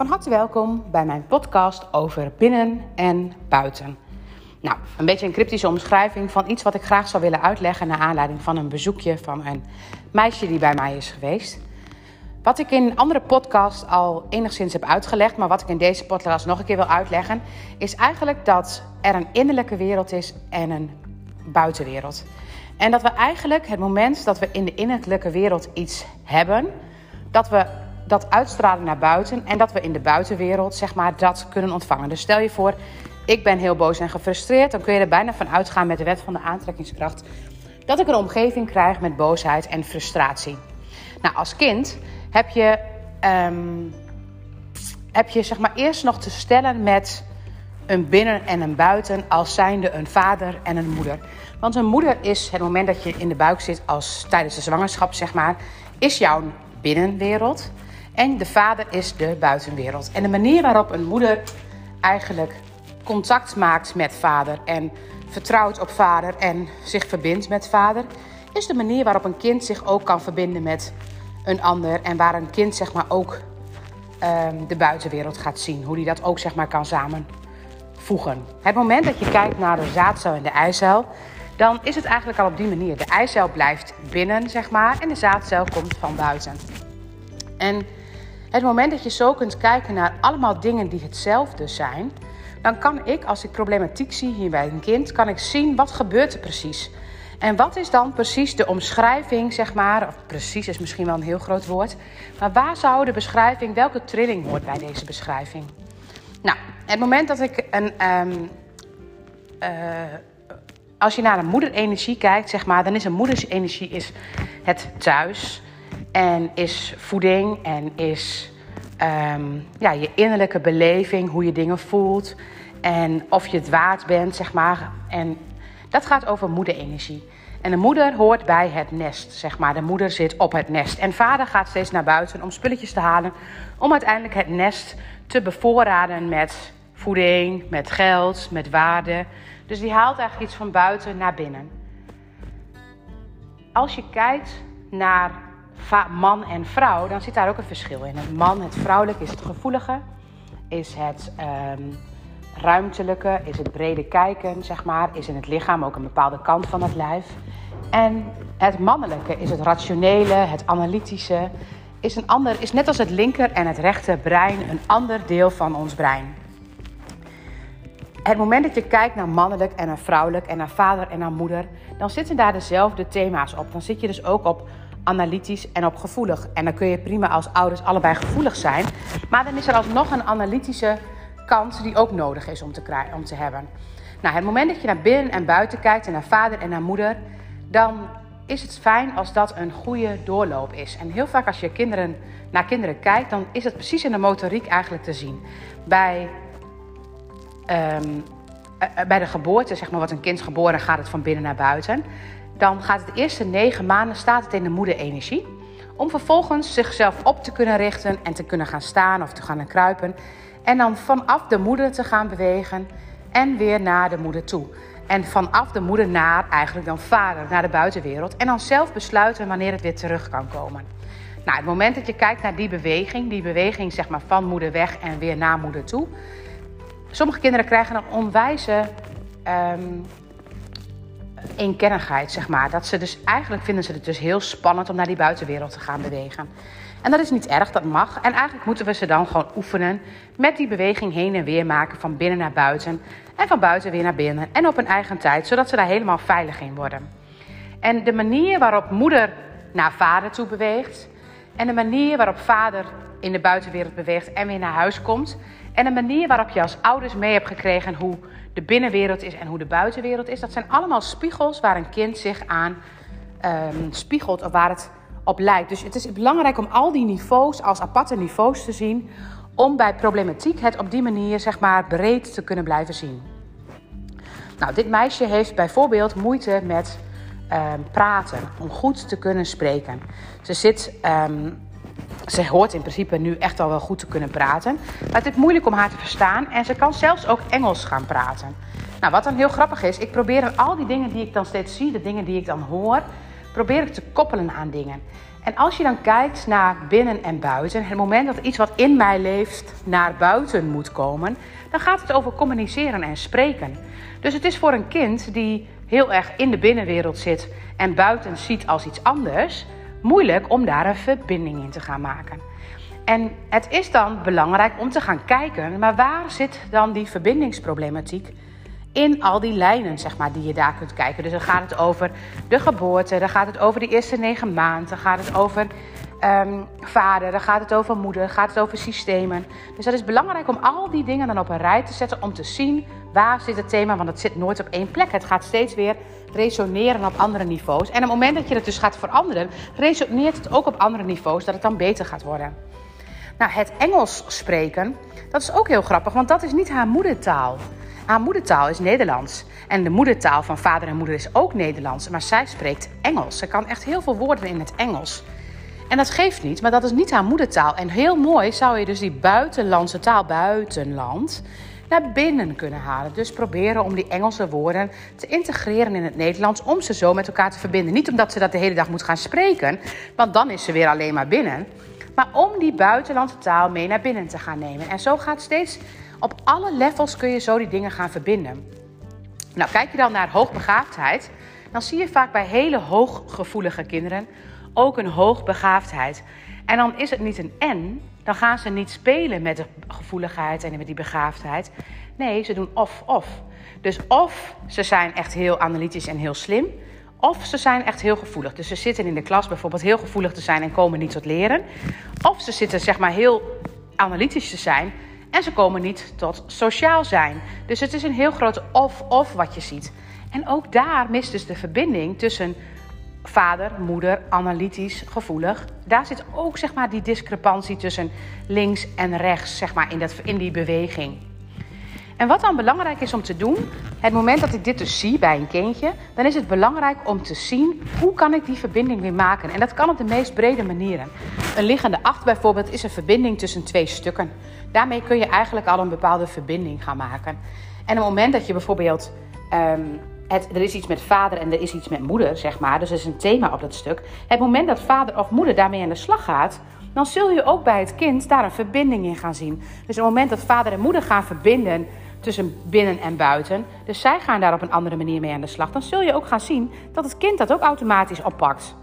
Van harte welkom bij mijn podcast over binnen en buiten. Nou, een beetje een cryptische omschrijving van iets wat ik graag zou willen uitleggen naar aanleiding van een bezoekje van een meisje die bij mij is geweest. Wat ik in andere podcasts al enigszins heb uitgelegd, maar wat ik in deze podcast nog een keer wil uitleggen, is eigenlijk dat er een innerlijke wereld is en een buitenwereld. En dat we eigenlijk het moment dat we in de innerlijke wereld iets hebben, dat we dat uitstralen naar buiten en dat we in de buitenwereld zeg maar dat kunnen ontvangen. Dus stel je voor, ik ben heel boos en gefrustreerd, dan kun je er bijna van uitgaan met de wet van de aantrekkingskracht dat ik een omgeving krijg met boosheid en frustratie. Nou, als kind heb je, um, heb je zeg maar eerst nog te stellen met een binnen en een buiten als zijnde een vader en een moeder. Want een moeder is het moment dat je in de buik zit als tijdens de zwangerschap zeg maar, is jouw binnenwereld. En de vader is de buitenwereld. En de manier waarop een moeder eigenlijk contact maakt met vader en vertrouwt op vader en zich verbindt met vader, is de manier waarop een kind zich ook kan verbinden met een ander en waar een kind zeg maar ook um, de buitenwereld gaat zien. Hoe die dat ook zeg maar kan samenvoegen. Het moment dat je kijkt naar de zaadcel en de eicel, dan is het eigenlijk al op die manier. De eicel blijft binnen zeg maar en de zaadcel komt van buiten. En het moment dat je zo kunt kijken naar allemaal dingen die hetzelfde zijn, dan kan ik, als ik problematiek zie hier bij een kind, kan ik zien wat gebeurt er precies. En wat is dan precies de omschrijving, zeg maar, of precies is misschien wel een heel groot woord, maar waar zou de beschrijving, welke trilling hoort bij deze beschrijving? Nou, het moment dat ik een, um, uh, als je naar een moederenergie kijkt, zeg maar, dan is een moedersenergie is het thuis en is voeding en is um, ja, je innerlijke beleving, hoe je dingen voelt en of je het waard bent, zeg maar. En dat gaat over moederenergie. En de moeder hoort bij het nest, zeg maar. De moeder zit op het nest. En vader gaat steeds naar buiten om spulletjes te halen. Om uiteindelijk het nest te bevoorraden met voeding, met geld, met waarde. Dus die haalt eigenlijk iets van buiten naar binnen. Als je kijkt naar man en vrouw, dan zit daar ook een verschil in. Het man, het vrouwelijke, is het gevoelige, is het um, ruimtelijke, is het brede kijken, zeg maar, is in het lichaam ook een bepaalde kant van het lijf. En het mannelijke is het rationele, het analytische, is, een ander, is net als het linker en het rechter brein een ander deel van ons brein. Het moment dat je kijkt naar mannelijk en naar vrouwelijk en naar vader en naar moeder, dan zitten daar dezelfde thema's op. Dan zit je dus ook op analytisch en op gevoelig. En dan kun je prima als ouders allebei gevoelig zijn. Maar dan is er alsnog een analytische kant die ook nodig is om te, krijgen, om te hebben. Nou, het moment dat je naar binnen en buiten kijkt en naar vader en naar moeder, dan is het fijn als dat een goede doorloop is. En heel vaak als je kinderen, naar kinderen kijkt, dan is het precies in de motoriek eigenlijk te zien. Bij, um, bij de geboorte, zeg maar, wordt een kind geboren, gaat het van binnen naar buiten. Dan gaat het de eerste negen maanden, staat het in de moederenergie. Om vervolgens zichzelf op te kunnen richten en te kunnen gaan staan of te gaan kruipen. En dan vanaf de moeder te gaan bewegen en weer naar de moeder toe. En vanaf de moeder naar eigenlijk dan vader, naar de buitenwereld. En dan zelf besluiten wanneer het weer terug kan komen. Nou, het moment dat je kijkt naar die beweging, die beweging zeg maar van moeder weg en weer naar moeder toe. Sommige kinderen krijgen een onwijze um, eenkennigheid, zeg maar. Dat ze dus, eigenlijk vinden ze het dus heel spannend om naar die buitenwereld te gaan bewegen. En dat is niet erg, dat mag. En eigenlijk moeten we ze dan gewoon oefenen met die beweging heen en weer maken van binnen naar buiten en van buiten weer naar binnen en op een eigen tijd, zodat ze daar helemaal veilig in worden. En de manier waarop moeder naar vader toe beweegt en de manier waarop vader in de buitenwereld beweegt en weer naar huis komt en de manier waarop je als ouders mee hebt gekregen hoe de binnenwereld is en hoe de buitenwereld is, dat zijn allemaal spiegels waar een kind zich aan um, spiegelt of waar het op lijkt. Dus het is belangrijk om al die niveaus als aparte niveaus te zien, om bij problematiek het op die manier zeg maar breed te kunnen blijven zien. Nou, dit meisje heeft bijvoorbeeld moeite met um, praten, om goed te kunnen spreken. Ze zit um, ze hoort in principe nu echt al wel goed te kunnen praten. Maar het is moeilijk om haar te verstaan. En ze kan zelfs ook Engels gaan praten. Nou, wat dan heel grappig is, ik probeer al die dingen die ik dan steeds zie, de dingen die ik dan hoor, probeer ik te koppelen aan dingen. En als je dan kijkt naar binnen en buiten, het moment dat iets wat in mij leeft naar buiten moet komen, dan gaat het over communiceren en spreken. Dus het is voor een kind die heel erg in de binnenwereld zit en buiten ziet als iets anders, moeilijk om daar een verbinding in te gaan maken. En het is dan belangrijk om te gaan kijken, maar waar zit dan die verbindingsproblematiek in al die lijnen, zeg maar, die je daar kunt kijken. Dus dan gaat het over de geboorte, dan gaat het over de eerste negen maanden, dan gaat het over um, vader, dan gaat het over moeder, dan gaat het over systemen. Dus dat is belangrijk om al die dingen dan op een rij te zetten om te zien waar zit het thema, want het zit nooit op één plek. Het gaat steeds weer resoneren op andere niveaus. En op het moment dat je het dus gaat veranderen, resoneert het ook op andere niveaus, dat het dan beter gaat worden. Nou, het Engels spreken, dat is ook heel grappig, want dat is niet haar moedertaal. Haar moedertaal is Nederlands. En de moedertaal van vader en moeder is ook Nederlands. Maar zij spreekt Engels. Ze kan echt heel veel woorden in het Engels. En dat geeft niet, maar dat is niet haar moedertaal. En heel mooi zou je dus die buitenlandse taal, buitenland, naar binnen kunnen halen. Dus proberen om die Engelse woorden te integreren in het Nederlands. Om ze zo met elkaar te verbinden. Niet omdat ze dat de hele dag moet gaan spreken, want dan is ze weer alleen maar binnen. Maar om die buitenlandse taal mee naar binnen te gaan nemen. En zo gaat steeds op alle levels kun je zo die dingen gaan verbinden. Nou, kijk je dan naar hoogbegaafdheid, dan zie je vaak bij hele hooggevoelige kinderen ook een hoogbegaafdheid. En dan is het niet een en, dan gaan ze niet spelen met de gevoeligheid en met die begaafdheid. Nee, ze doen of-of. Dus of ze zijn echt heel analytisch en heel slim, of ze zijn echt heel gevoelig. Dus ze zitten in de klas bijvoorbeeld heel gevoelig te zijn en komen niet tot leren. Of ze zitten zeg maar heel analytisch te zijn en ze komen niet tot sociaal zijn. Dus het is een heel groot of-of wat je ziet. En ook daar mist dus de verbinding tussen vader, moeder, analytisch, gevoelig. Daar zit ook zeg maar, die discrepantie tussen links en rechts zeg maar, in, dat, in die beweging. En wat dan belangrijk is om te doen, het moment dat ik dit dus zie bij een kindje, dan is het belangrijk om te zien hoe kan ik die verbinding weer maken. En dat kan op de meest brede manieren. Een liggende acht bijvoorbeeld is een verbinding tussen twee stukken. Daarmee kun je eigenlijk al een bepaalde verbinding gaan maken. En op het moment dat je bijvoorbeeld. Ehm, het, er is iets met vader en er is iets met moeder, zeg maar. Dus er is een thema op dat stuk. Het moment dat vader of moeder daarmee aan de slag gaat, dan zul je ook bij het kind daar een verbinding in gaan zien. Dus het moment dat vader en moeder gaan verbinden tussen binnen en buiten, dus zij gaan daar op een andere manier mee aan de slag, dan zul je ook gaan zien dat het kind dat ook automatisch oppakt.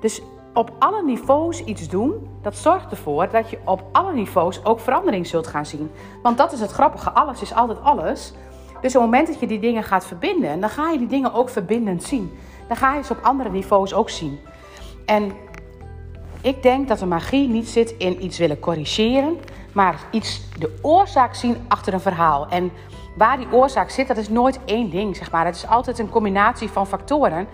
Dus op alle niveaus iets doen, dat zorgt ervoor dat je op alle niveaus ook verandering zult gaan zien. Want dat is het grappige, alles is altijd alles. Dus op het moment dat je die dingen gaat verbinden, dan ga je die dingen ook verbindend zien. Dan ga je ze op andere niveaus ook zien. En ik denk dat de magie niet zit in iets willen corrigeren, maar iets de oorzaak zien achter een verhaal. En waar die oorzaak zit, dat is nooit één ding, zeg maar. Het is altijd een combinatie van factoren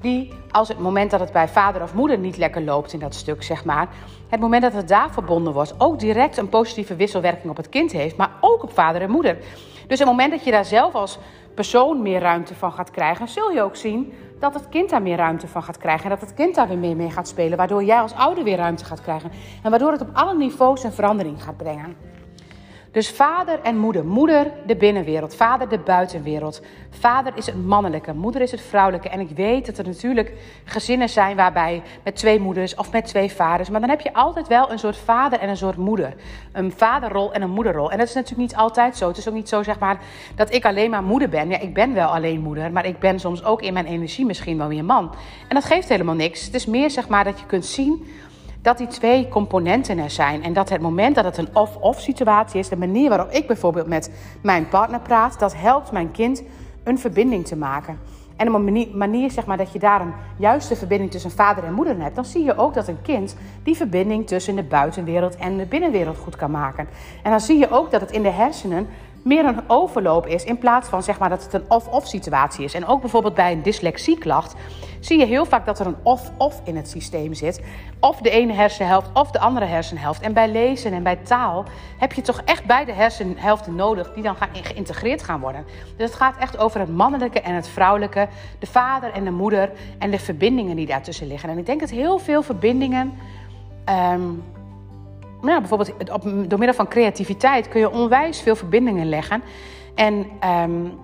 die, als het moment dat het bij vader of moeder niet lekker loopt in dat stuk, zeg maar, het moment dat het daar verbonden wordt, ook direct een positieve wisselwerking op het kind heeft, maar ook op vader en moeder. Dus op het moment dat je daar zelf als persoon meer ruimte van gaat krijgen, zul je ook zien dat het kind daar meer ruimte van gaat krijgen. En dat het kind daar weer meer mee gaat spelen, waardoor jij als ouder weer ruimte gaat krijgen. En waardoor het op alle niveaus een verandering gaat brengen. Dus vader en moeder. Moeder de binnenwereld, vader de buitenwereld. Vader is het mannelijke, moeder is het vrouwelijke. En ik weet dat er natuurlijk gezinnen zijn waarbij met twee moeders of met twee vaders. Maar dan heb je altijd wel een soort vader en een soort moeder. Een vaderrol en een moederrol. En dat is natuurlijk niet altijd zo. Het is ook niet zo zeg maar dat ik alleen maar moeder ben. Ja, ik ben wel alleen moeder, maar ik ben soms ook in mijn energie misschien wel weer man. En dat geeft helemaal niks. Het is meer zeg maar dat je kunt zien dat die twee componenten er zijn. En dat het moment dat het een of-of situatie is, de manier waarop ik bijvoorbeeld met mijn partner praat, dat helpt mijn kind een verbinding te maken. En op een manier, manier zeg maar, dat je daar een juiste verbinding tussen vader en moeder hebt, dan zie je ook dat een kind die verbinding tussen de buitenwereld en de binnenwereld goed kan maken. En dan zie je ook dat het in de hersenen meer een overloop is in plaats van zeg maar, dat het een of-of situatie is. En ook bijvoorbeeld bij een dyslexieklacht zie je heel vaak dat er een of-of in het systeem zit. Of de ene hersenhelft of de andere hersenhelft. En bij lezen en bij taal heb je toch echt beide hersenhelften nodig die dan gaan geïntegreerd gaan worden. Dus het gaat echt over het mannelijke en het vrouwelijke, de vader en de moeder en de verbindingen die daartussen liggen. En ik denk dat heel veel verbindingen. Um, nou, bijvoorbeeld op, door middel van creativiteit kun je onwijs veel verbindingen leggen. En um,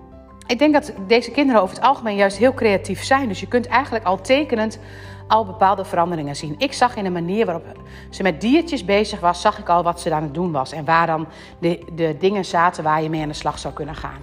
ik denk dat deze kinderen over het algemeen juist heel creatief zijn. Dus je kunt eigenlijk al tekenend al bepaalde veranderingen zien. Ik zag in de manier waarop ze met diertjes bezig was, zag ik al wat ze aan het doen was. En waar dan de, de dingen zaten waar je mee aan de slag zou kunnen gaan.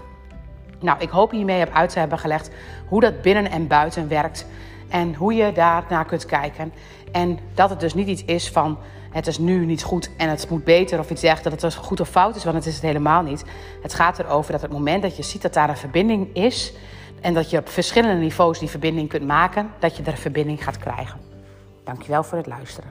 Nou, ik hoop hiermee heb uit te hebben gelegd hoe dat binnen en buiten werkt. En hoe je daar naar kunt kijken. En dat het dus niet iets is van het is nu niet goed en het moet beter of iets dergelijks, dat het goed of fout is, want het is het helemaal niet. Het gaat erover dat het moment dat je ziet dat daar een verbinding is en dat je op verschillende niveaus die verbinding kunt maken, dat je er een verbinding gaat krijgen. Dankjewel voor het luisteren.